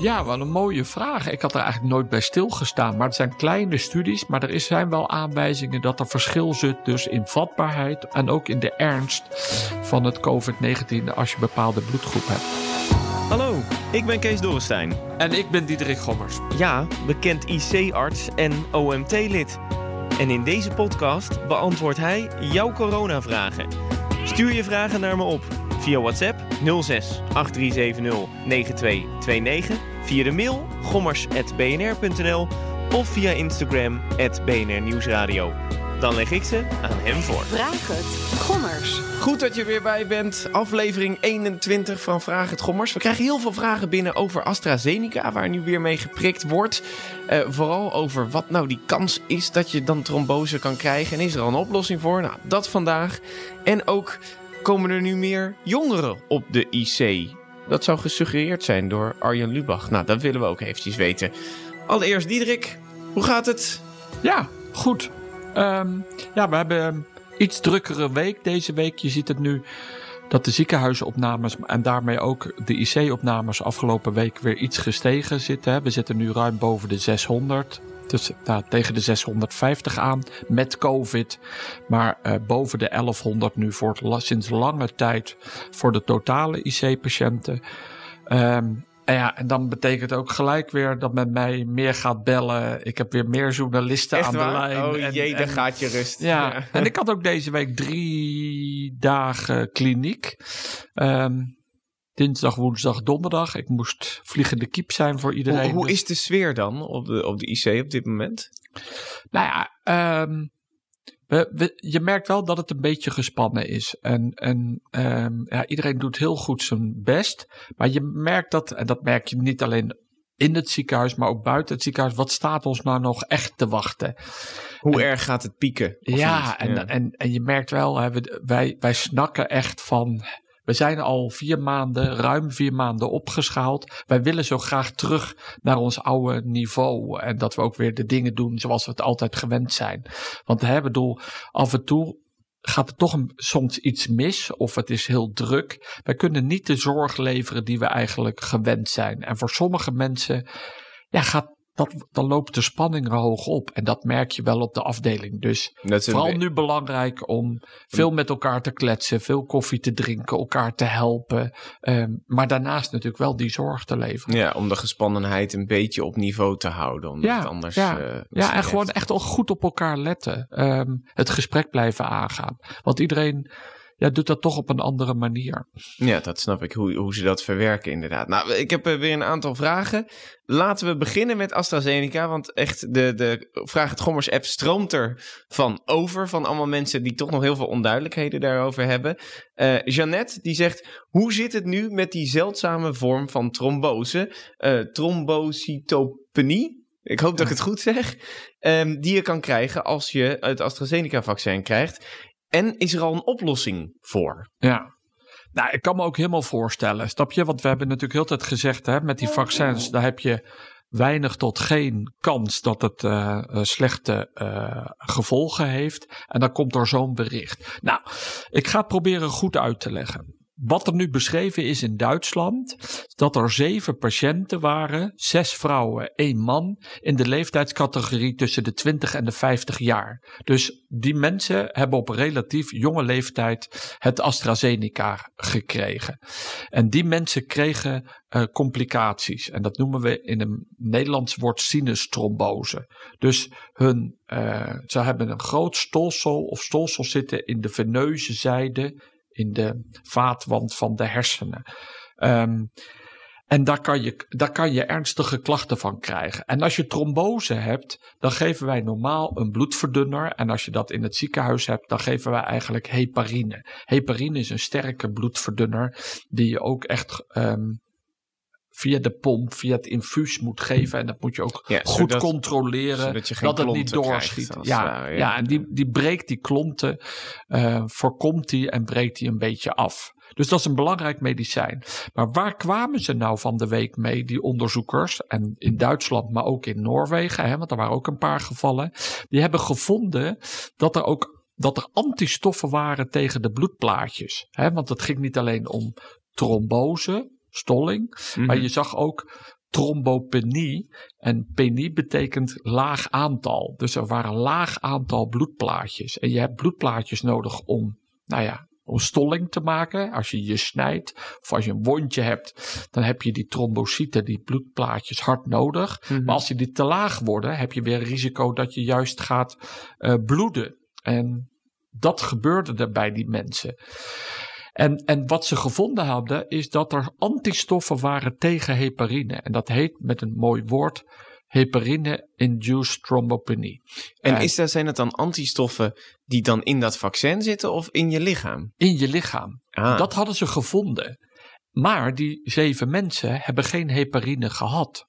Ja, wat een mooie vraag. Ik had er eigenlijk nooit bij stilgestaan. Maar het zijn kleine studies, maar er zijn wel aanwijzingen dat er verschil zit dus in vatbaarheid en ook in de ernst van het COVID-19 als je een bepaalde bloedgroep hebt. Hallo, ik ben Kees Dorrestein. En ik ben Diederik Gommers. Ja, bekend IC-arts en OMT-lid. En in deze podcast beantwoordt hij jouw coronavragen. Stuur je vragen naar me op via WhatsApp 06 8370 9229, via de mail gommers.bnr.nl of via Instagram BNR Nieuwsradio. Dan leg ik ze aan hem voor. Vraag het, Gommers. Goed dat je weer bij bent. Aflevering 21 van Vraag het Gommers. We krijgen heel veel vragen binnen over AstraZeneca, waar nu weer mee geprikt wordt. Uh, vooral over wat nou die kans is dat je dan trombose kan krijgen. En is er al een oplossing voor? Nou, dat vandaag. En ook komen er nu meer jongeren op de IC. Dat zou gesuggereerd zijn door Arjen Lubach. Nou, dat willen we ook eventjes weten. Allereerst, Diederik, hoe gaat het? Ja, goed. Um, ja, we hebben iets drukkere week deze week. Je ziet het nu dat de ziekenhuisopnames en daarmee ook de IC-opnames afgelopen week weer iets gestegen zitten. We zitten nu ruim boven de 600. Dus nou, tegen de 650 aan met COVID. Maar uh, boven de 1100 nu voor sinds lange tijd voor de totale IC-patiënten. Um, en ja, en dan betekent ook gelijk weer dat men mij meer gaat bellen. Ik heb weer meer journalisten Echt aan waar? de lijn. Oh en, jee, dan en, gaat je rust. Ja. ja, en ik had ook deze week drie dagen kliniek. Um, dinsdag, woensdag, donderdag. Ik moest vliegende kiep zijn voor iedereen. Hoe, hoe dus- is de sfeer dan op de, op de IC op dit moment? Nou ja, um, we, we, je merkt wel dat het een beetje gespannen is. En, en um, ja, iedereen doet heel goed zijn best. Maar je merkt dat, en dat merk je niet alleen in het ziekenhuis, maar ook buiten het ziekenhuis. Wat staat ons nou nog echt te wachten? Hoe en, erg gaat het pieken? Ja en, ja. En, en je merkt wel, hè, we, wij, wij snakken echt van. We zijn al vier maanden, ruim vier maanden opgeschaald. Wij willen zo graag terug naar ons oude niveau. En dat we ook weer de dingen doen zoals we het altijd gewend zijn. Want hè, bedoel, af en toe gaat er toch soms iets mis of het is heel druk. Wij kunnen niet de zorg leveren die we eigenlijk gewend zijn. En voor sommige mensen ja, gaat dat, dan loopt de spanning er hoog op. En dat merk je wel op de afdeling. Dus vooral nu belangrijk om veel met elkaar te kletsen, veel koffie te drinken, elkaar te helpen. Um, maar daarnaast natuurlijk wel die zorg te leveren. Ja, om de gespannenheid een beetje op niveau te houden. Omdat ja, anders. Ja, uh, ja en gewoon echt al goed op elkaar letten. Um, het gesprek blijven aangaan. Want iedereen ja, doet dat toch op een andere manier. Ja, dat snap ik, hoe, hoe ze dat verwerken inderdaad. Nou, ik heb uh, weer een aantal vragen. Laten we beginnen met AstraZeneca, want echt de, de Vraag het Gommers app stroomt er van over, van allemaal mensen die toch nog heel veel onduidelijkheden daarover hebben. Uh, Jeannette, die zegt, hoe zit het nu met die zeldzame vorm van trombose, uh, trombocytopenie? Ik hoop dat ik het goed zeg. Um, die je kan krijgen als je het AstraZeneca-vaccin krijgt. En is er al een oplossing voor? Ja. Nou, ik kan me ook helemaal voorstellen. Snap je? Want we hebben natuurlijk heel tijd gezegd, hè, met die vaccins, daar heb je weinig tot geen kans dat het uh, slechte uh, gevolgen heeft. En dan komt er zo'n bericht. Nou, ik ga het proberen goed uit te leggen. Wat er nu beschreven is in Duitsland, dat er zeven patiënten waren, zes vrouwen, één man, in de leeftijdscategorie tussen de 20 en de 50 jaar. Dus die mensen hebben op relatief jonge leeftijd het AstraZeneca gekregen. En die mensen kregen uh, complicaties. En dat noemen we in een Nederlands woord sinustrombose. Dus hun, uh, ze hebben een groot stolsel of stolsel zitten in de veneuze zijde in de vaatwand van de hersenen. Um, en daar kan, je, daar kan je ernstige klachten van krijgen. En als je trombose hebt, dan geven wij normaal een bloedverdunner. En als je dat in het ziekenhuis hebt, dan geven wij eigenlijk heparine. Heparine is een sterke bloedverdunner die je ook echt um, via de pomp, via het infuus moet geven. En dat moet je ook Ja, goed zodat- controleren zodat je geen dat het niet krijgt, doorschiet. ja, ware, ja. ja. en die, die breekt die klonten, eh, voorkomt die en breekt die een beetje af. Dus dat is een belangrijk medicijn. Maar waar kwamen ze nou van de week mee, die onderzoekers? En in Duitsland, maar ook in Noorwegen, hè, want er waren ook een paar gevallen. Die hebben gevonden dat er ook dat er antistoffen waren tegen de bloedplaatjes. Hè, want het ging niet alleen om trombose, stolling, Mhm. maar je zag ook trombopenie. En penie betekent laag aantal. Dus er waren laag aantal bloedplaatjes. En je hebt bloedplaatjes nodig om, nou ja, om stolling te maken. Als je je snijdt of als je een wondje hebt, dan heb je die trombocyten, die bloedplaatjes, hard nodig. Mhm. Maar als die te laag worden, heb je weer risico dat je juist gaat eh, bloeden. En dat gebeurde er bij die mensen. En, en wat ze gevonden hadden, is dat er antistoffen waren tegen heparine. En dat heet met een mooi woord heparine-induced thrombopenie. En is dat, zijn het dan antistoffen die dan in dat vaccin zitten of in je lichaam? in je lichaam. Ah, Dat hadden ze gevonden. Maar die zeven mensen hebben geen heparine gehad.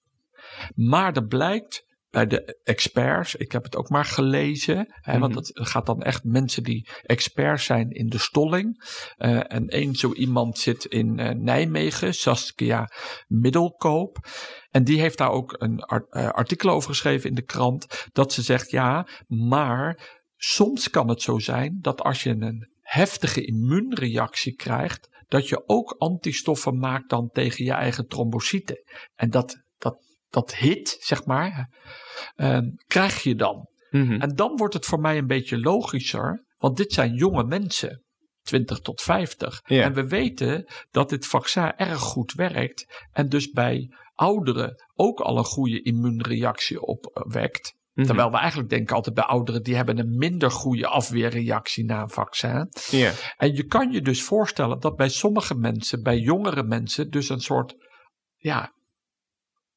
Maar er blijkt bij de experts, ik heb het ook maar gelezen, hè, want Mhm. het gaat dan echt mensen die experts zijn in de stolling. Eh, en één zo iemand zit in eh, Nijmegen, Saskia Middelkoop. En die heeft daar ook een eh, artikel over geschreven in de krant. Dat ze zegt ja, maar soms kan het zo zijn dat als je een heftige immuunreactie krijgt, dat je ook antistoffen maakt dan tegen je eigen trombocyten. En dat, dat, dat hit, zeg maar, eh, krijg je dan. mhm. En dan wordt het voor mij een beetje logischer, want dit zijn jonge mensen. 20 tot 50. Ja. En we weten dat dit vaccin erg goed werkt. En dus bij ouderen ook al een goede immuunreactie opwekt. Mhm. Terwijl we eigenlijk denken altijd bij ouderen, die hebben een minder goede afweerreactie na een vaccin. En je kan je dus voorstellen dat bij sommige mensen, bij jongere mensen, dus een soort ja.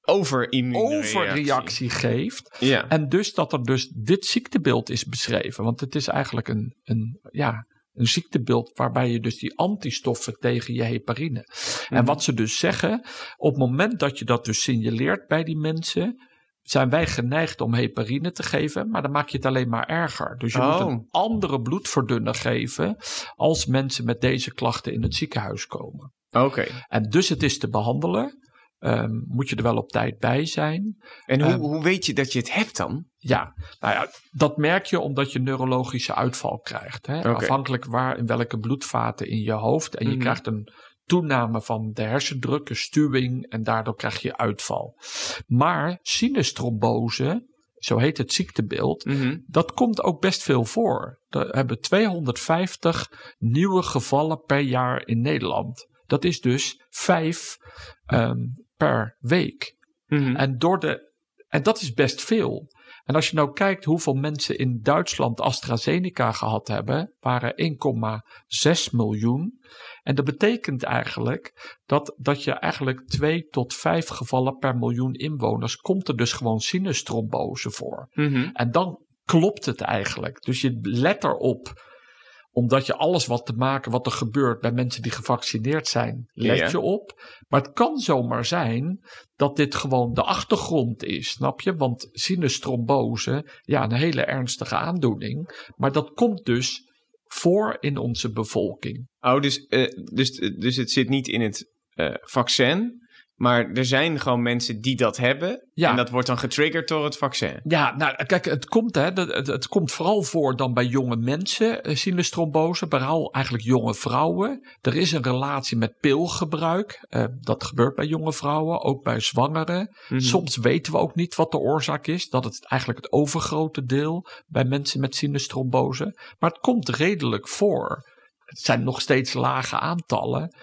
Overreactie geeft. Ja. En dus dat er dus dit ziektebeeld is beschreven. Want het is eigenlijk een, een, ja, een ziektebeeld waarbij je dus die antistoffen tegen je heparine. En Mhm. wat ze dus zeggen, op het moment dat je dat dus signaleert bij die mensen, zijn wij geneigd om heparine te geven, maar dan maak je het alleen maar erger. Dus je Oh. moet een andere bloedverdunner geven als mensen met deze klachten in het ziekenhuis komen. Oké. En dus het is te behandelen. Ehm, moet je er wel op tijd bij zijn. En hoe, Ehm, hoe weet je dat je het hebt dan? Ja, nou ja, dat merk je omdat je neurologische uitval krijgt. Hè? Afhankelijk waar in welke bloedvaten in je hoofd. En je Mhm. krijgt een toename van de hersendruk, een stuwing en daardoor krijg je uitval. Maar sinustrombose, zo heet het ziektebeeld, Mhm. dat komt ook best veel voor. Er hebben 250 nieuwe gevallen per jaar in Nederland. Dat is dus vijf ehm, per week. Mhm. En, door de, en dat is best veel. En als je nou kijkt hoeveel mensen in Duitsland AstraZeneca gehad hebben, waren 1,6 miljoen. En dat betekent eigenlijk dat, dat je eigenlijk twee tot vijf gevallen per miljoen inwoners komt er dus gewoon sinustrombose voor. Mhm. En dan klopt het eigenlijk. Dus je let erop omdat je alles wat te maken wat er gebeurt bij mensen die gevaccineerd zijn, let Ja. je op. Maar het kan zomaar zijn dat dit gewoon de achtergrond is, snap je? Want sinustrombose, ja, een hele ernstige aandoening. Maar dat komt dus voor in onze bevolking. Oh, dus, eh, dus, dus het zit niet in het eh, vaccin. Maar er zijn gewoon mensen die dat hebben. Ja. En dat wordt dan getriggerd door het vaccin. Ja, nou kijk, het komt, hè, het, het komt vooral voor dan bij jonge mensen, eh, sinustrombose, vooral eigenlijk jonge vrouwen. Er is een relatie met pilgebruik. eh, dat gebeurt bij jonge vrouwen, ook bij zwangeren. Mhm. Soms weten we ook niet wat de oorzaak is. Dat het eigenlijk het overgrote deel bij mensen met sinustrombose. Maar het komt redelijk voor. Het zijn nog steeds lage aantallen.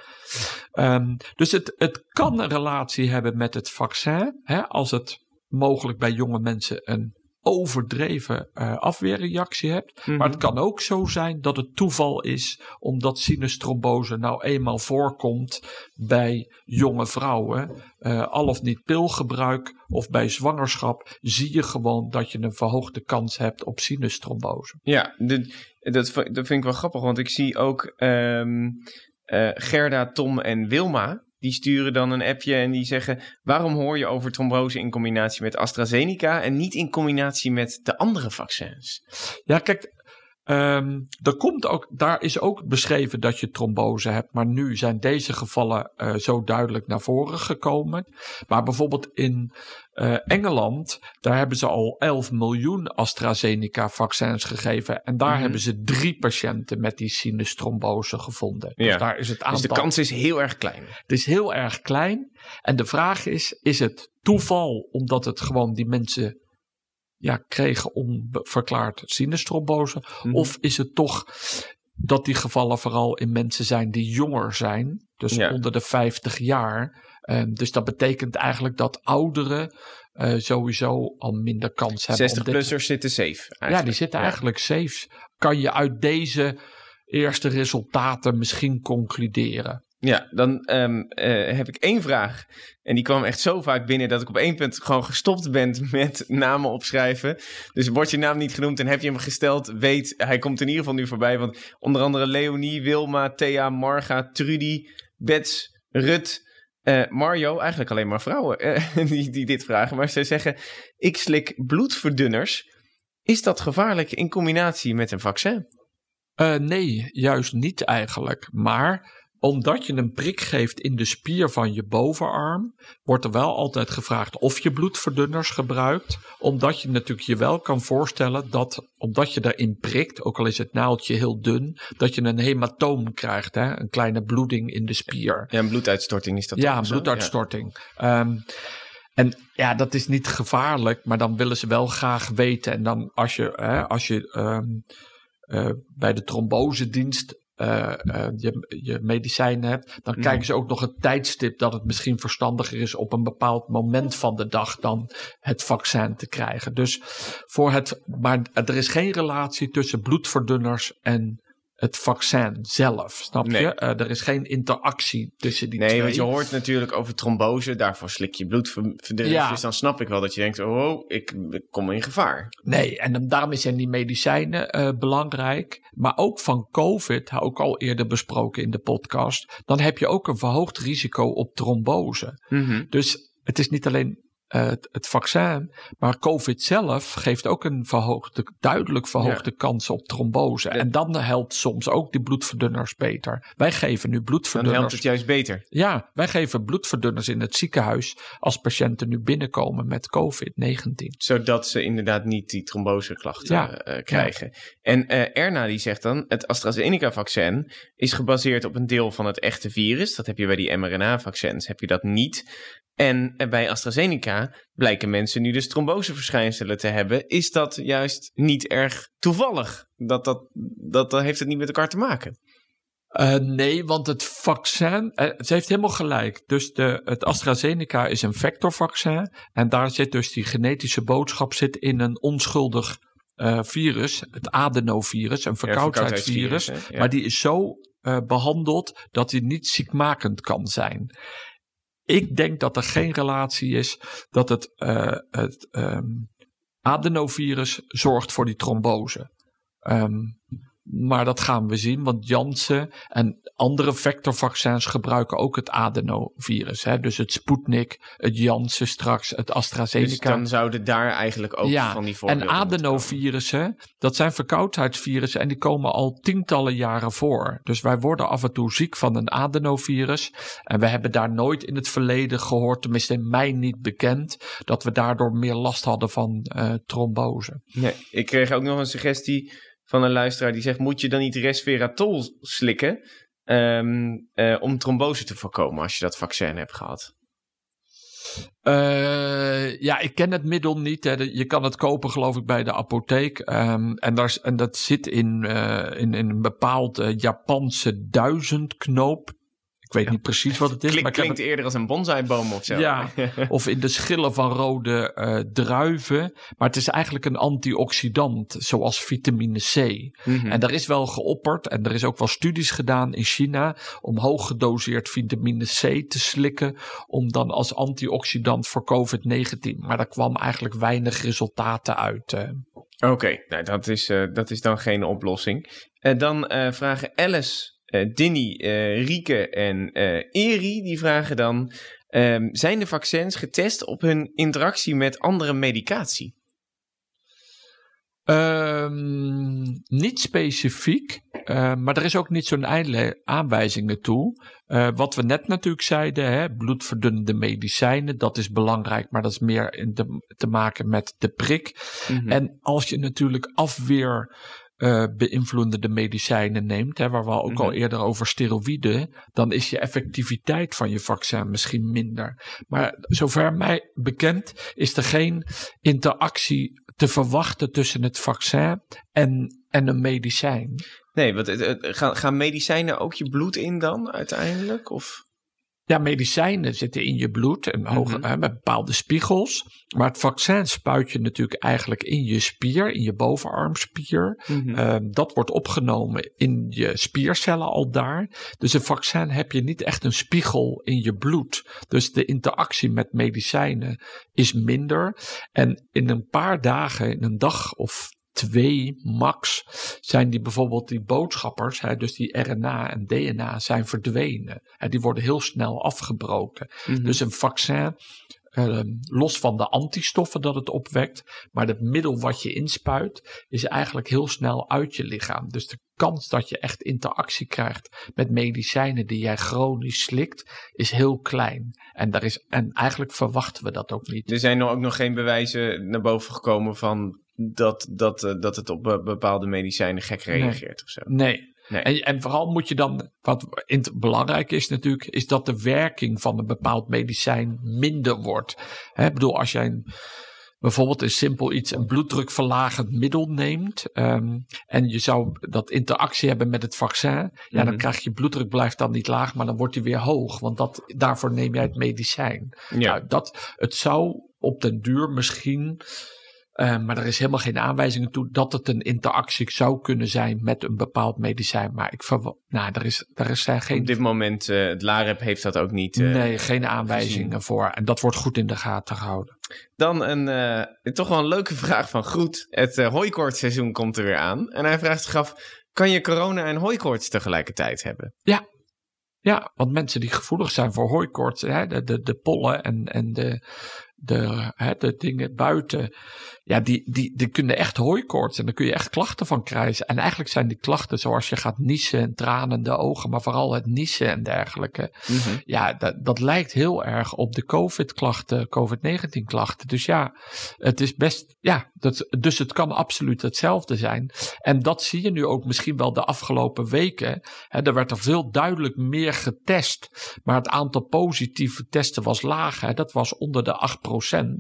Ehm, dus het, het kan een relatie hebben met het vaccin. Hè, als het mogelijk bij jonge mensen een overdreven eh, afweerreactie hebt. Mhm. Maar het kan ook zo zijn dat het toeval is, omdat sinustrombose nou eenmaal voorkomt bij jonge vrouwen, eh, al of niet pilgebruik of bij zwangerschap, zie je gewoon dat je een verhoogde kans hebt op sinustrombose. Ja, de- dat, dat vind ik wel grappig. Want ik zie ook ehm, eh, Gerda, Tom en Wilma. Die sturen dan een appje en die zeggen: waarom hoor je over trombose in combinatie met AstraZeneca en niet in combinatie met de andere vaccins? Ja, kijk, ehm, er komt ook, daar is ook beschreven dat je trombose hebt, maar nu zijn deze gevallen eh, zo duidelijk naar voren gekomen. Maar bijvoorbeeld in eh, Engeland, daar hebben ze al 11 miljoen AstraZeneca-vaccins gegeven. En daar Mhm. hebben ze drie patiënten met die sinustrombose gevonden. Dus daar is het aantal. Dus de kans is heel erg klein. Het is heel erg klein. En de vraag is: is het toeval omdat het gewoon die mensen ja, kregen onverklaard sinustrombose? Mhm. Of is het toch dat die gevallen vooral in mensen zijn die jonger zijn, dus Ja. onder de 50 jaar? Ehm, dus dat betekent eigenlijk dat ouderen eh, sowieso al minder kans hebben. om dit- 60-plussers zitten safe. Eigenlijk. ja, die zitten Ja. eigenlijk safe. Kan je uit deze eerste resultaten misschien concluderen? Ja, dan ehm, eh, heb ik één vraag. En die kwam echt zo vaak binnen dat ik op één punt gewoon gestopt ben met namen opschrijven. Dus wordt je naam niet genoemd en heb je hem gesteld, weet, hij komt in ieder geval nu voorbij. Want onder andere Leonie, Wilma, Thea, Marga, Trudy, Bets, Rut, eh, Mario, eigenlijk alleen maar vrouwen eh, die, dit vragen. Maar ze zeggen, ik slik bloedverdunners. Is dat gevaarlijk in combinatie met een vaccin? Eh, nee, juist niet eigenlijk. Maar omdat je een prik geeft in de spier van je bovenarm, wordt er wel altijd gevraagd of je bloedverdunners gebruikt. Omdat je natuurlijk je wel kan voorstellen dat, omdat je daarin prikt, ook al is het naaldje heel dun, dat je een hematoom krijgt, hè? een kleine bloeding in de spier. Ja, een bloeduitstorting is dat Ja, een bloeduitstorting. Ehm, en ja, dat is niet gevaarlijk, maar dan willen ze wel graag weten. En dan als je, hè, als je ehm, eh, bij de trombosedienst eh, eh, je, je medicijnen hebt, dan Mhm. kijken ze ook nog het tijdstip dat het misschien verstandiger is op een bepaald moment van de dag dan het vaccin te krijgen. Dus voor het, maar er is geen relatie tussen bloedverdunners en het vaccin zelf, snap Nee. je? Eh, er is geen interactie tussen die Nee, twee. want je hoort natuurlijk over trombose. Daarvoor slik je bloedverdunners. Ja. Dus dan snap ik wel dat je denkt, oh, ik, ik kom in gevaar. Nee, en daarom zijn die medicijnen eh, belangrijk. Maar ook van COVID, ook al eerder besproken in de podcast. Dan heb je ook een verhoogd risico op trombose. Dus het is niet alleen eh, het, het vaccin, maar COVID zelf geeft ook een verhoogde, duidelijk verhoogde kans op trombose. Ja. En dan helpt soms ook die bloedverdunners beter. Wij geven nu Dan bloedverdunners. helpt het juist beter. Ja, wij geven bloedverdunners in het ziekenhuis als patiënten nu binnenkomen met COVID-19. Zodat ze inderdaad niet die tromboseklachten Ja. eh, krijgen. En eh, Erna die zegt dan, het AstraZeneca-vaccin is gebaseerd op een deel van het echte virus. Dat heb je bij die mRNA-vaccins, heb je dat niet. En bij AstraZeneca blijken mensen nu dus tromboseverschijnselen te hebben. Is dat juist niet erg toevallig? Dat, dat, dat, dat heeft het niet met elkaar te maken. Eh, nee, want het vaccin, eh, ze heeft helemaal gelijk. Dus de, het AstraZeneca is een vectorvaccin. En daar zit dus die genetische boodschap zit in een onschuldig eh, virus, het adenovirus, een verkoudheidsvirus. verkoudheidsvirus, hè? Ja. Maar die is zo eh, behandeld dat die niet ziekmakend kan zijn. Ik denk dat er geen relatie is dat het, eh, het ehm, adenovirus zorgt voor die trombose. Ehm, maar dat gaan we zien, want Janssen en andere vectorvaccins gebruiken ook het adenovirus. Hè? Dus het Sputnik, het Janssen straks, het Dus AstraZeneca. dan zouden daar eigenlijk ook ja, van die en voorbeelden komen. adenovirussen, dat zijn verkoudheidsvirussen en die komen al tientallen jaren voor. Dus wij worden af en toe ziek van een adenovirus. En we hebben daar nooit in het verleden gehoord, tenminste in mij niet bekend, dat we daardoor meer last hadden van eh, trombose. Nee, ik kreeg ook nog een suggestie van een luisteraar die zegt: Moet je dan niet resveratrol slikken eh, om trombose te voorkomen als je dat vaccin hebt gehad? Eh, ja, ik ken het middel niet. Hè. Je kan het kopen, geloof ik, bij de apotheek. Ehm, en, en dat zit in, eh, in, in een bepaald Japanse duizendknoop. Ik weet niet precies wat het is. Klink- maar klinkt eerder als een bonsaiboom of zo. Ja, of in de schillen van rode eh, druiven. Maar het is eigenlijk een antioxidant, zoals vitamine C. Mhm. En daar is wel geopperd en er is ook wel studies gedaan in China om hoog gedoseerd vitamine C te slikken, om dan als antioxidant voor COVID-19. Maar daar kwam eigenlijk weinig resultaten uit. eh. Oké, nou, dat, is, eh, dat is dan geen oplossing. En dan vragen Alice eh Dinny, eh, Rieke en eh Eri, die vragen dan... ehm, zijn de vaccins getest op hun interactie met andere medicatie? Ehm, niet specifiek, maar er is ook niet zo'n aanwijzingen toe. Wat we net natuurlijk zeiden, hè, bloedverdunnende medicijnen, dat is belangrijk, maar dat is meer in de- te maken met de prik. Mhm. En als je natuurlijk afweer eh, beïnvloedende medicijnen neemt, hè, waar we ook al Mhm. eerder over steroïden, dan is je effectiviteit van je vaccin misschien minder. Maar zover mij bekend is er geen interactie te verwachten tussen het vaccin en, en een medicijn. Nee, want gaan medicijnen ook je bloed in dan uiteindelijk? Of? Ja, medicijnen zitten in je bloed en hoge, Mhm. hè, met bepaalde spiegels. Maar het vaccin spuit je natuurlijk eigenlijk in je spier, in je bovenarmspier. Ehm, dat wordt opgenomen in je spiercellen al daar. Dus een vaccin heb je niet echt een spiegel in je bloed. Dus de interactie met medicijnen is minder. En in een paar dagen, in een dag of twee max, zijn die bijvoorbeeld die boodschappers, hè, dus die RNA en DNA, zijn verdwenen. En die worden heel snel afgebroken. Mhm. Dus een vaccin, ehm, los van de antistoffen dat het opwekt, maar het middel wat je inspuit, is eigenlijk heel snel uit je lichaam. Dus de kans dat je echt interactie krijgt met medicijnen die jij chronisch slikt, is heel klein. En, daar is, en eigenlijk verwachten we dat ook niet. Er zijn ook nog geen bewijzen naar boven gekomen van dat, dat, eh, dat het op be- bepaalde medicijnen gek Nee. reageert of zo. Nee. Nee. En, en vooral moet je dan, wat in- belangrijk is natuurlijk, is dat de werking van een bepaald medicijn minder wordt. Hè, ik bedoel, als jij een, bijvoorbeeld een simpel iets, een bloeddrukverlagend middel neemt, ehm, en je zou dat interactie hebben met het vaccin, ja, dan Mhm. krijg je bloeddruk blijft dan niet laag, maar dan wordt die weer hoog, want dat, daarvoor neem jij het medicijn. Ja. Nou, dat, het zou op den duur misschien, eh, maar er is helemaal geen aanwijzingen toe dat het een interactie zou kunnen zijn met een bepaald medicijn. Maar ik verwacht, nou, er is, er is geen, Op dit moment, eh, het LAREP heeft dat ook niet. eh, nee, geen aanwijzingen gezien. voor. En dat wordt goed in de gaten gehouden. Dan een toch wel een leuke vraag van Groet. Het hooikoortseizoen komt er weer aan. En hij vraagt zich af, kan je corona en hooikoorts tegelijkertijd hebben? Ja, want mensen die gevoelig zijn voor hooikoorts, hè, de, de, de pollen en, en de, de, hè, de dingen buiten, ja, die, die, die kunnen echt hooikoorts en daar kun je echt klachten van krijgen. En eigenlijk zijn die klachten zoals je gaat niezen en tranende ogen, maar vooral het niezen en dergelijke. Ja, dat, dat lijkt heel erg op de COVID-klachten, COVID-19-klachten. Dus ja, het is best, ja, dat, dus het kan absoluut hetzelfde zijn. En dat zie je nu ook misschien wel de afgelopen weken. Hè, er werd er veel duidelijk meer getest, maar het aantal positieve testen was laag. Hè, dat was onder de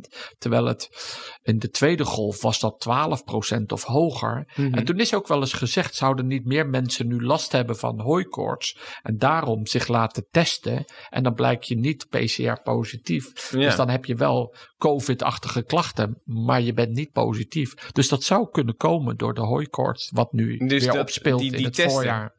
8%, terwijl het in de tweede golf was dat 12% of hoger. En toen is ook wel eens gezegd, zouden niet meer mensen nu last hebben van hooikoorts en daarom zich laten testen en dan blijkt je niet PCR positief. Ja. Dus dan heb je wel COVID-achtige klachten, maar je bent niet positief. Dus dat zou kunnen komen door de hooikoorts, wat nu Dus weer dat- opspeelt die- die in het testen, voorjaar.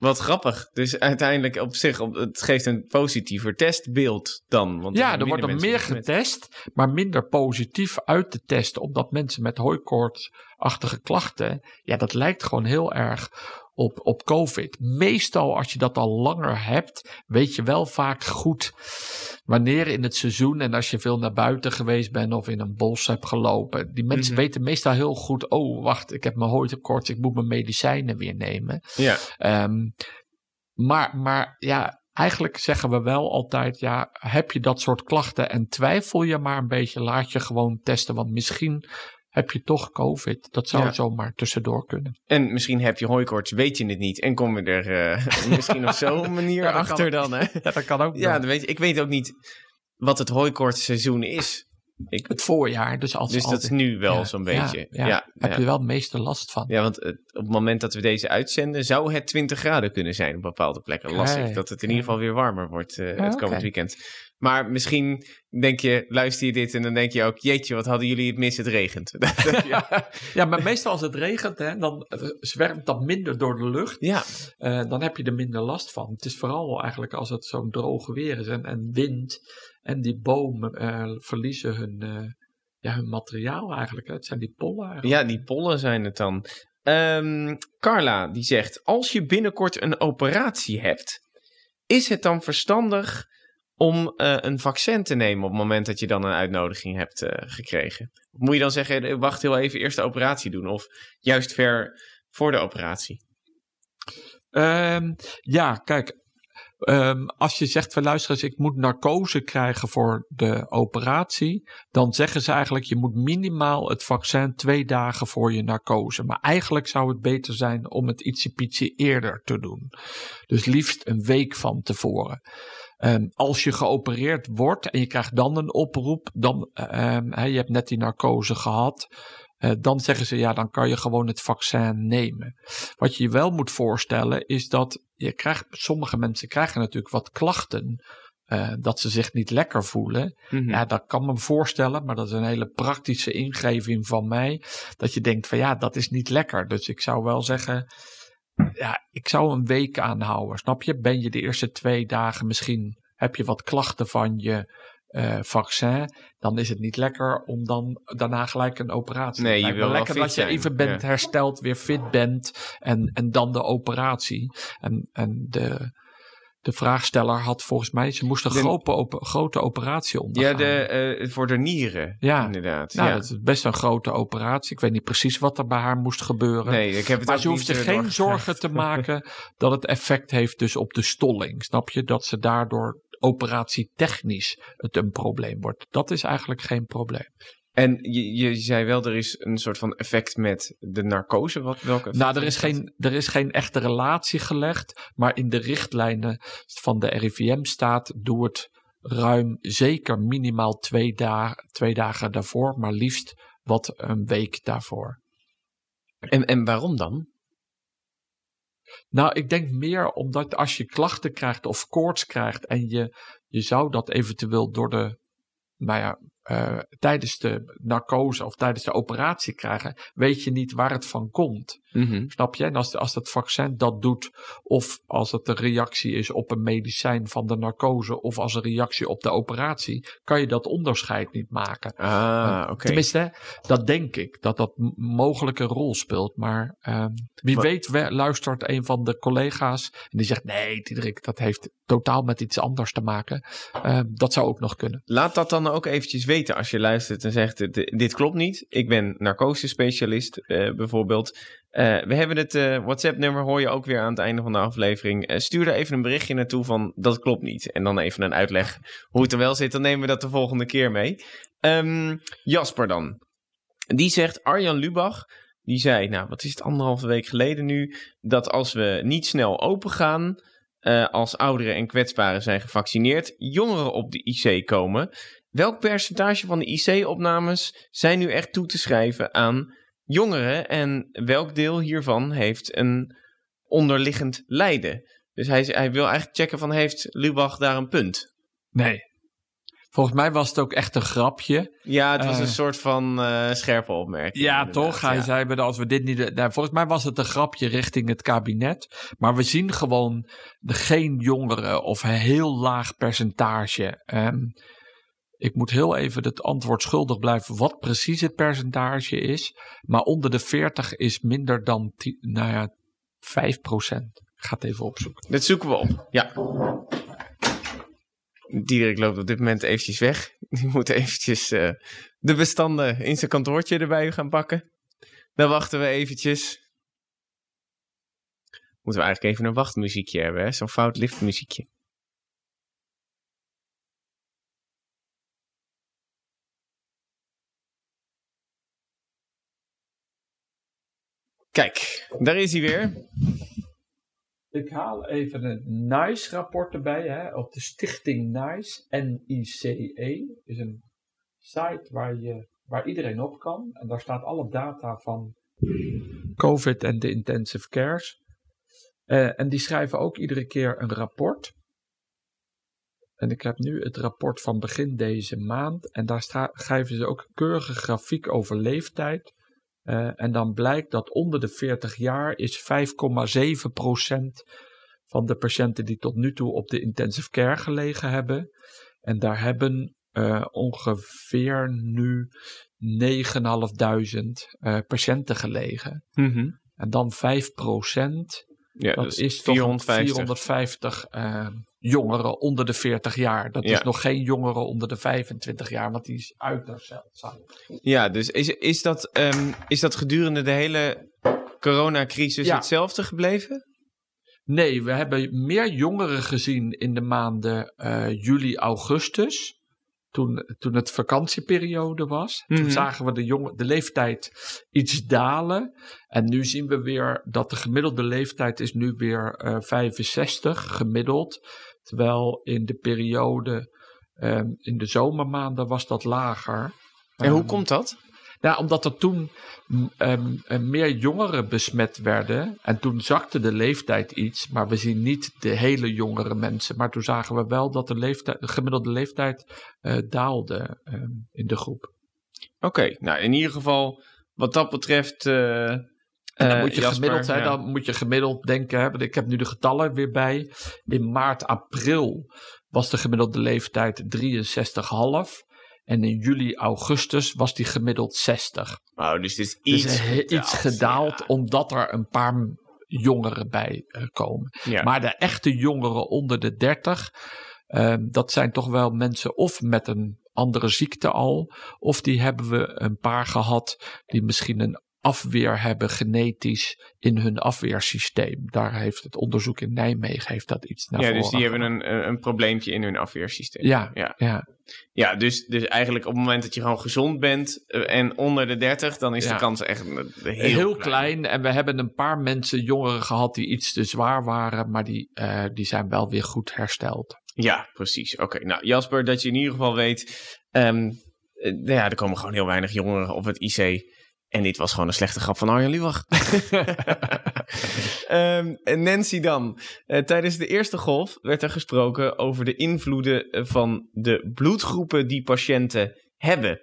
Wat grappig. Dus uiteindelijk op zich, op, het geeft een positiever testbeeld dan. Want Ja, er wordt er meer getest, maar minder positief uit te testen, omdat mensen met hooikoortsachtige klachten, ja, dat lijkt gewoon heel erg op, op COVID. Meestal als je dat al langer hebt, weet je wel vaak goed wanneer in het seizoen en als je veel naar buiten geweest bent of in een bos hebt gelopen. Die mensen Mhm. weten meestal heel goed, oh wacht, ik heb mijn hooikoorts, ik moet mijn medicijnen weer nemen. Ja, Ehm, maar, maar ja, eigenlijk zeggen we wel altijd, ja, heb je dat soort klachten en twijfel je maar een beetje, laat je gewoon testen, want misschien heb je toch COVID. Dat zou Ja. zomaar tussendoor kunnen. en misschien heb je hooikoorts, weet je het niet. En kom je er eh, misschien op zo'n manier Ja, achter dan. Hè? Ja, dat kan ook. Ja, dan weet je, ik weet ook niet wat het hooikoortsseizoen is. Ik, Het voorjaar, dus als dus dat is nu wel ja, zo'n beetje. Ja, heb je wel het meeste last van. Ja, want het- op het moment dat we deze uitzenden, zou het 20 graden kunnen zijn op bepaalde plekken. Lastig dat het in ieder geval weer warmer wordt eh, het komend oké. weekend. Maar misschien denk je, luister je dit en dan denk je ook, jeetje, wat hadden jullie het mis, het regent. Ja, ja, maar meestal als het regent, hè, dan zwermt dat minder door de lucht. ja, Eh, dan heb je er minder last van. Het is vooral eigenlijk als het zo'n droog weer is en, en wind. En die bomen eh, verliezen hun, eh, ja, hun materiaal eigenlijk. Hè. Het zijn die pollen eigenlijk. ja, die pollen zijn het dan. Ehm, Carla die zegt: Als je binnenkort een operatie hebt, is het dan verstandig om eh, een vaccin te nemen op het moment dat je dan een uitnodiging hebt eh, gekregen? Moet je dan zeggen: eh, wacht heel even, eerst de operatie doen? Of juist ver voor de operatie? Ehm, ja, kijk. ehm, als je zegt van luister eens, ik moet narcose krijgen voor de operatie. Dan zeggen ze eigenlijk, je moet minimaal het vaccin twee dagen voor je narcose. Maar eigenlijk zou het beter zijn om het ietsje eerder te doen. Dus liefst een week van tevoren. Ehm, als je geopereerd wordt en je krijgt dan een oproep, dan, ehm, je hebt net die narcose gehad, eh, dan zeggen ze ja, dan kan je gewoon het vaccin nemen. Wat je je wel moet voorstellen is dat je krijgt, sommige mensen krijgen natuurlijk wat klachten. eh, dat ze zich niet lekker voelen. Mhm. Ja, dat kan me voorstellen, maar dat is een hele praktische ingeving van mij. Dat je denkt van ja, dat is niet lekker. Dus ik zou wel zeggen, ja, ik zou een week aanhouden. Snap je? Ben je de eerste twee dagen misschien, heb je wat klachten van je eh, vaccin, dan is het niet lekker om dan daarna gelijk een operatie. Nee, Het je lijkt wil lekker dat je even bent ja. hersteld, weer fit bent en, en dan de operatie. En, en de, de vraagsteller had volgens mij, ze moest een De- grote, op- grote operatie Ja, ondergaan. de, eh, voor de nieren. Ja. inderdaad. Nou, ja. dat is best een grote operatie. Ik weet niet precies wat er bij haar moest gebeuren. Nee, ik heb het maar ze hoeft zich eh, geen zorgen te maken dat het effect heeft dus op de stolling. Snap je? Dat ze daardoor operatietechnisch het een probleem wordt. Dat is eigenlijk geen probleem. En je, je zei wel, er is een soort van effect met de narcose. Wat, welke Nou, er is, geen, er is geen echte relatie gelegd. Maar in de richtlijnen van de RIVM staat: doe het ruim zeker minimaal twee, da twee dagen daarvoor. Maar liefst wat een week daarvoor. En, en waarom dan? Nou, ik denk meer omdat als je klachten krijgt of koorts krijgt en je, je zou dat eventueel door de, nou ja, tijdens de narcose of tijdens de operatie krijgen, weet je niet waar het van komt. Snap je? En als, als het vaccin dat doet, of als het een reactie is op een medicijn van de narcose, of als een reactie op de operatie, kan je dat onderscheid niet maken. Ah, oké. Tenminste, dat denk ik, dat dat mogelijk een rol speelt. Maar ehm, wie weet we- luistert een van de collega's en die zegt, nee Diederik, dat heeft totaal met iets anders te maken. Ehm, dat zou ook nog kunnen. Laat dat dan ook eventjes weten als je luistert en zegt: dit, dit klopt niet. Ik ben narcose-specialist, eh, bijvoorbeeld. Eh, we hebben het eh, WhatsApp-nummer, hoor je ook weer aan het einde van de aflevering. Eh, stuur er even een berichtje naartoe van dat klopt niet. En dan even een uitleg hoe het er wel zit. Dan nemen we dat de volgende keer mee. Ehm, Jasper dan. Die zegt Arjan Lubach. Die zei, nou wat is het anderhalve week geleden nu, dat als we niet snel open gaan, als ouderen en kwetsbaren zijn gevaccineerd, jongeren op de IC komen. Welk percentage van de IC-opnames zijn nu echt toe te schrijven aan jongeren en welk deel hiervan heeft een onderliggend lijden? Dus hij, hij wil eigenlijk checken van heeft Lubach daar een punt? Nee. Volgens mij was het ook echt een grapje. Ja, het was Eh. een soort van eh, scherpe opmerking. Ja, toch? Hij ja. zei, als we dit niet. Nou, volgens mij was het een grapje richting het kabinet. Maar we zien gewoon de, geen jongeren of een heel laag percentage. Ehm, ik moet heel even het antwoord schuldig blijven wat precies het percentage is. Maar onder de 40 is minder dan, 10, nou ja, 5 procent. Ik ga het even opzoeken. Dat zoeken we op, ja. Diederik loopt op dit moment eventjes weg. Die moet eventjes eh, de bestanden in zijn kantoortje erbij gaan pakken. Dan wachten we eventjes. Moeten we eigenlijk even een wachtmuziekje hebben? Zo'n fout liftmuziekje. Kijk, daar is hij weer. Ik haal even een NICE-rapport erbij. Hè, op de stichting NICE, N-I-C-E, is een site waar, je, waar iedereen op kan. En daar staat alle data van COVID en de intensive cares. Eh, en die schrijven ook iedere keer een rapport. En ik heb nu het rapport van begin deze maand. En daar schrijven ze ook een keurige grafiek over leeftijd. Eh, en dan blijkt dat onder de 40 jaar is 5,7% van de patiënten die tot nu toe op de intensive care gelegen hebben. En daar hebben eh, ongeveer nu 9.500 eh patiënten gelegen. Mhm. En dan 5 procent. Ja, Dat dus is toch 450. 450 eh, jongeren onder de 40 jaar. Dat Ja. is nog geen jongeren onder de 25 jaar, want die is uiterst zeldzaam. Ja, dus is, is, dat, ehm, is dat gedurende de hele coronacrisis Ja. hetzelfde gebleven? Nee, we hebben meer jongeren gezien in de maanden eh, juli, augustus. Toen, toen het vakantieperiode was. Mhm. Toen zagen we de, jonge, de leeftijd iets dalen. En nu zien we weer dat de gemiddelde leeftijd is nu weer eh 65 gemiddeld. Terwijl in de periode, ehm, in de zomermaanden was dat lager. En hoe Ehm, komt dat? Nou, omdat er toen mm, ehm, eh, meer jongeren besmet werden. En toen zakte de leeftijd iets. Maar we zien niet de hele jongere mensen. Maar toen zagen we wel dat de, leeftijd, de gemiddelde leeftijd eh, daalde ehm, in de groep. Oké, nou in ieder geval wat dat betreft... En dan moet je Jasper, gemiddeld, hè, ja. dan moet je gemiddeld denken. Hè, want ik heb nu de getallen weer bij. In maart, april was de gemiddelde leeftijd 63,5. En in juli, augustus was die gemiddeld 60. Oh, dus het is Dus iets, is iets gedaald Ja. omdat er een paar jongeren bij eh, komen. Ja. Maar de echte jongeren onder de 30, ehm, dat zijn toch wel mensen of met een andere ziekte al, of die hebben we een paar gehad die misschien een afweer hebben genetisch in hun afweersysteem. Daar heeft het onderzoek in Nijmegen heeft dat iets naar ja, dus die hebben een, een, probleempje in hun afweersysteem. Ja, ja. ja. Ja, dus, dus eigenlijk op het moment dat je gewoon gezond bent eh, en onder de 30, dan is Ja. de kans echt heel, Heel, klein. En we hebben een paar mensen, jongeren gehad die iets te zwaar waren, maar die, eh, die zijn wel weer goed hersteld. Ja, precies. Oké, nou Jasper, dat je in ieder geval weet, ehm, eh, nou ja, er komen gewoon heel weinig jongeren op het IC. En dit was gewoon een slechte grap van Arjan Lubach. Ehm, en Nancy dan. Eh, tijdens de eerste golf werd er gesproken over de invloeden eh, van de bloedgroepen die patiënten hebben.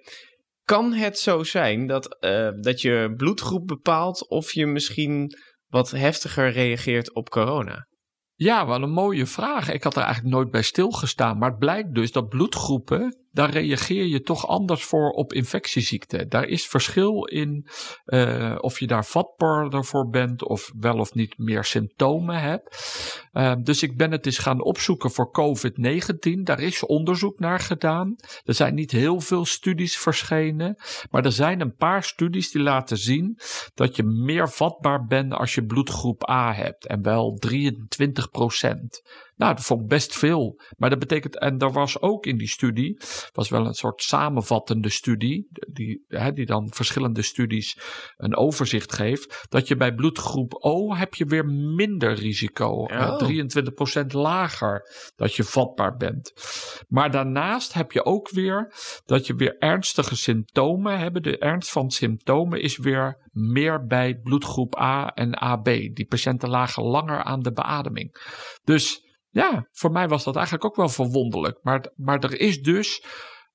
Kan het zo zijn dat, eh, dat je bloedgroep bepaalt of je misschien wat heftiger reageert op corona? Ja, wel een mooie vraag. Ik had er eigenlijk nooit bij stilgestaan. Maar het blijkt dus dat bloedgroepen, daar reageer je toch anders voor op infectieziekten. Daar is verschil in eh, of je daar vatbaarder voor bent of wel of niet meer symptomen hebt. Eh, dus ik ben het eens gaan opzoeken voor COVID-19. Daar is onderzoek naar gedaan. Er zijn niet heel veel studies verschenen. Maar er zijn een paar studies die laten zien dat je meer vatbaar bent als je bloedgroep A hebt. En wel 23 procent. Nou, dat vond ik best veel. Maar dat betekent, en er was ook in die studie, was wel een soort samenvattende studie, die, hè, die dan verschillende studies een overzicht geeft, dat je bij bloedgroep O heb je weer minder risico. Eh, Oh. 23% lager dat je vatbaar bent. Maar daarnaast heb je ook weer dat je weer ernstige symptomen hebt. De ernst van symptomen is weer meer bij bloedgroep A en AB. Die patiënten lagen langer aan de beademing. Dus ja, voor mij was dat eigenlijk ook wel verwonderlijk. Maar, maar er is dus,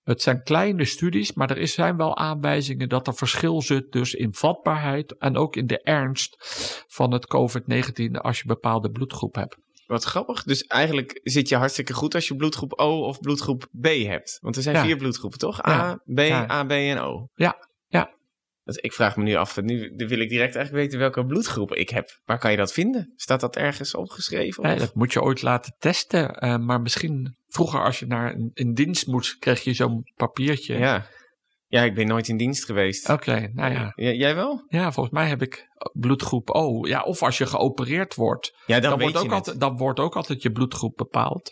het zijn kleine studies, maar er is, zijn wel aanwijzingen dat er verschil zit dus in vatbaarheid en ook in de ernst van het COVID-19 als je bepaalde bloedgroep hebt. Wat grappig. Dus eigenlijk zit je hartstikke goed als je bloedgroep O of bloedgroep B hebt. Want er zijn Ja. vier bloedgroepen, toch? Ja. A, B, Ja. AB en O. Ja, ik vraag me nu af, nu wil ik direct eigenlijk weten welke bloedgroep ik heb. Waar kan je dat vinden? Staat dat ergens opgeschreven? Nee, dat moet je ooit laten testen. eh, maar misschien vroeger als je naar een, dienst moest, kreeg je zo'n papiertje. Ja. ja, ik ben nooit in dienst geweest. Oké, nou ja. Jij wel? Ja, volgens mij heb ik bloedgroep O. Ja, of als je geopereerd wordt, Ja, dan, dan, weet wordt, je ook het. altijd, dan wordt ook altijd je bloedgroep bepaald.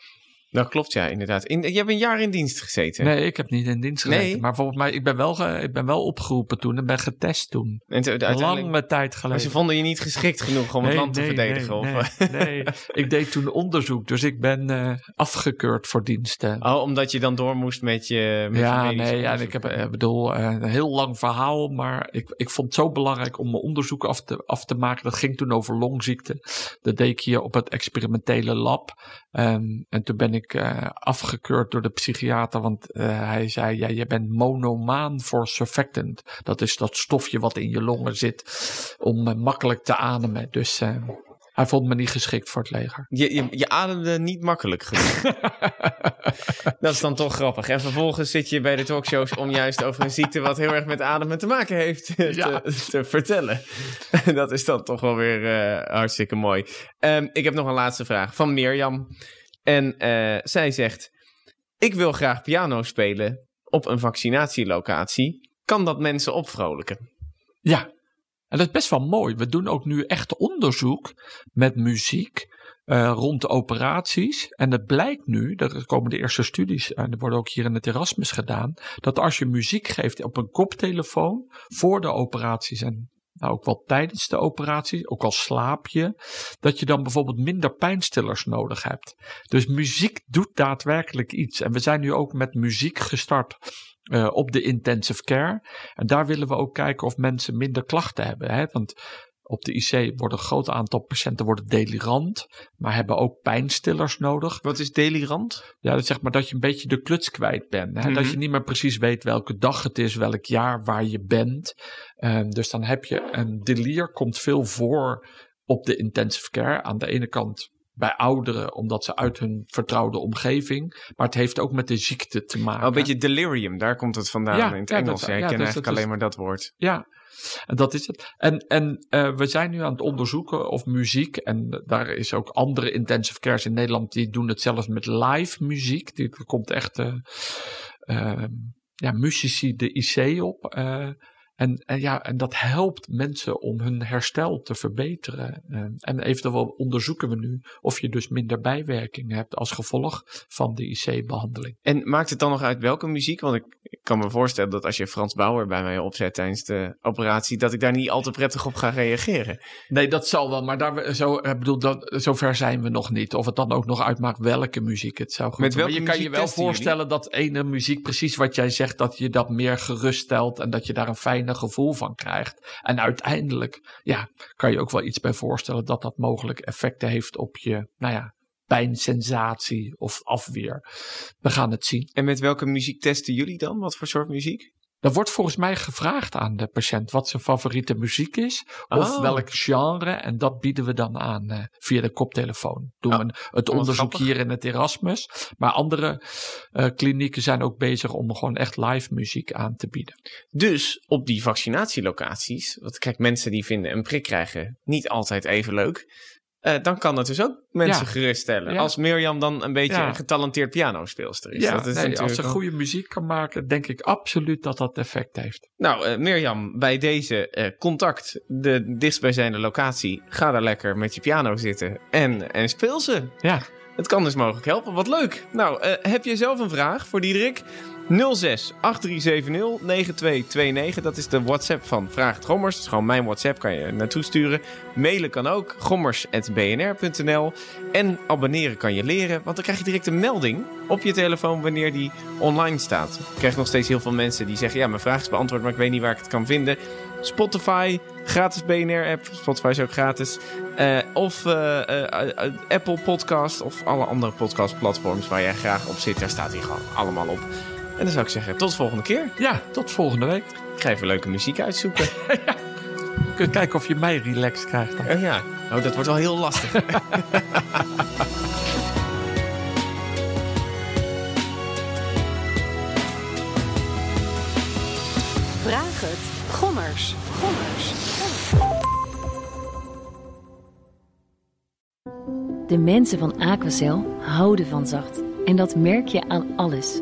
Dat klopt, ja, inderdaad. In, je hebt een jaar in dienst gezeten. Nee, ik heb niet in dienst gezeten. Nee? Maar volgens mij, ik ben, wel ge- ik ben wel opgeroepen toen en ben getest toen. En te-. Lange tijd Maar geleden. ze vonden je niet geschikt genoeg om het land te verdedigen? Nee, of... nee, ik deed toen onderzoek, dus ik ben eh, afgekeurd voor diensten. Oh, omdat je dan door moest met je, met ja, nee, ja, en ik heb, ik bedoel, eh, een heel lang verhaal, maar ik, ik vond het zo belangrijk om mijn onderzoek af te, af te maken. Dat ging toen over longziekte. Dat deed ik hier op het experimentele lab. Ehm, en toen ben ik eh, afgekeurd door de psychiater, want eh, hij zei, ja, je bent monomaan voor surfactant. Dat is dat stofje wat in je longen zit om eh, makkelijk te ademen. Dus Hij vond me niet geschikt voor het leger. Je, je, je ademde niet makkelijk genoeg. dat is dan toch grappig. En vervolgens zit je bij de talkshows om juist over een ziekte wat heel erg met ademen te maken heeft Ja. te, te vertellen. dat is dan toch wel weer hartstikke mooi. Ehm, ik heb nog een laatste vraag van Mirjam. En eh, zij zegt: Ik wil graag piano spelen op een vaccinatielocatie. Kan dat mensen opvrolijken? Ja, en dat is best wel mooi. We doen ook nu echt onderzoek met muziek eh, rond de operaties. En het blijkt nu, er komen de eerste studies en er worden ook hier in het Erasmus gedaan, dat als je muziek geeft op een koptelefoon voor de operaties en nou, ook wel tijdens de operatie, ook al slaap je, dat je dan bijvoorbeeld minder pijnstillers nodig hebt. Dus muziek doet daadwerkelijk iets. En we zijn nu ook met muziek gestart eh, op de intensive care. En daar willen we ook kijken of mensen minder klachten hebben. Hè? Want op de IC worden een groot aantal patiënten worden delirant, maar hebben ook pijnstillers nodig. Wat is delirant? Ja, dat zeg maar dat je een beetje de kluts kwijt bent. Hè? Dat Mhm. je niet meer precies weet welke dag het is, welk jaar waar je bent. Ehm, dus dan heb je een delier, komt veel voor op de intensive care. Aan de ene kant bij ouderen, omdat ze uit hun vertrouwde omgeving. Maar het heeft ook met de ziekte te maken. Oh, een beetje delirium, daar komt het vandaan Ja, in het ja, dat- Engels. Ja, ik ja, ken dus eigenlijk is- alleen maar dat woord. Ja, en dat is het. En, en eh, we zijn nu aan het onderzoeken of muziek, en daar is ook andere intensive cares in Nederland, die doen het zelfs met live muziek. Die, er komt echt eh, eh, ja, muzici de IC op. eh, en, en, ja, en dat helpt mensen om hun herstel te verbeteren. Eh, en eventueel onderzoeken we nu of je dus minder bijwerking hebt als gevolg van de IC-behandeling. En maakt het dan nog uit welke muziek? Want ik, ik kan me voorstellen dat als je Frans Bauer bij mij opzet tijdens de operatie, dat ik daar niet al te prettig op ga reageren. Nee, dat zal wel, maar daar, zo, ik bedoel, dat, zover zijn we nog niet. Of het dan ook nog uitmaakt welke muziek het zou goed Met doen. Maar welke je kan je wel voorstellen dat ene muziek, precies wat jij zegt, dat je dat meer geruststelt en dat je daar een gevoel van krijgt. En uiteindelijk, ja, kan je ook wel iets bij voorstellen dat dat mogelijk effecten heeft op je, nou ja, pijnsensatie of afweer. We gaan het zien. En met welke muziek testen jullie dan? Wat voor soort muziek? Er wordt volgens mij gevraagd aan de patiënt wat zijn favoriete muziek is. Of Oh. welk genre. En dat bieden we dan aan eh, via de koptelefoon. Doen Oh, we het wat onderzoek grappig. hier in het Erasmus. Maar andere eh, klinieken zijn ook bezig om gewoon echt live muziek aan te bieden. Dus op die vaccinatielocaties, want kijk, mensen die vinden een prik krijgen niet altijd even leuk. Eh, dan kan het dus ook mensen Ja. geruststellen. Ja. Als Mirjam dan een beetje Ja. een getalenteerd pianospeelster is. dat is nee, als ze goede muziek kan maken, denk ik absoluut dat dat effect heeft. Nou, eh, Mirjam, bij deze eh, contact de dichtstbijzijnde locatie. Ga daar lekker met je piano zitten en, en speel ze. Ja, Het kan dus mogelijk helpen. Wat leuk. Nou, heb je zelf een vraag voor Diederik? 06 8370 9229. Dat is de WhatsApp van Vraag het Gommers. Dat is gewoon mijn WhatsApp, kan je naartoe sturen. Mailen kan ook, gommers.bnr.nl. En abonneren kan je leren, want dan krijg je direct een melding op je telefoon wanneer die online staat. Ik krijg nog steeds heel veel mensen die zeggen: Ja, mijn vraag is beantwoord, maar ik weet niet waar ik het kan vinden. Spotify, gratis BNR-app. Spotify is ook gratis. Eh, of eh, eh, Apple Podcast of alle andere podcastplatforms waar jij graag op zit. Daar staat hij gewoon allemaal op. En dan zou ik zeggen, tot de volgende keer. ja tot volgende week. Ik ga even leuke muziek uitzoeken. Je kunt kijken of je mij relaxed krijgt. Dan. Ja, oh, dat wordt wel heel lastig. Vraag het. Gommers. Gommers. De mensen van Aquacel houden van zacht. En dat merk je aan alles.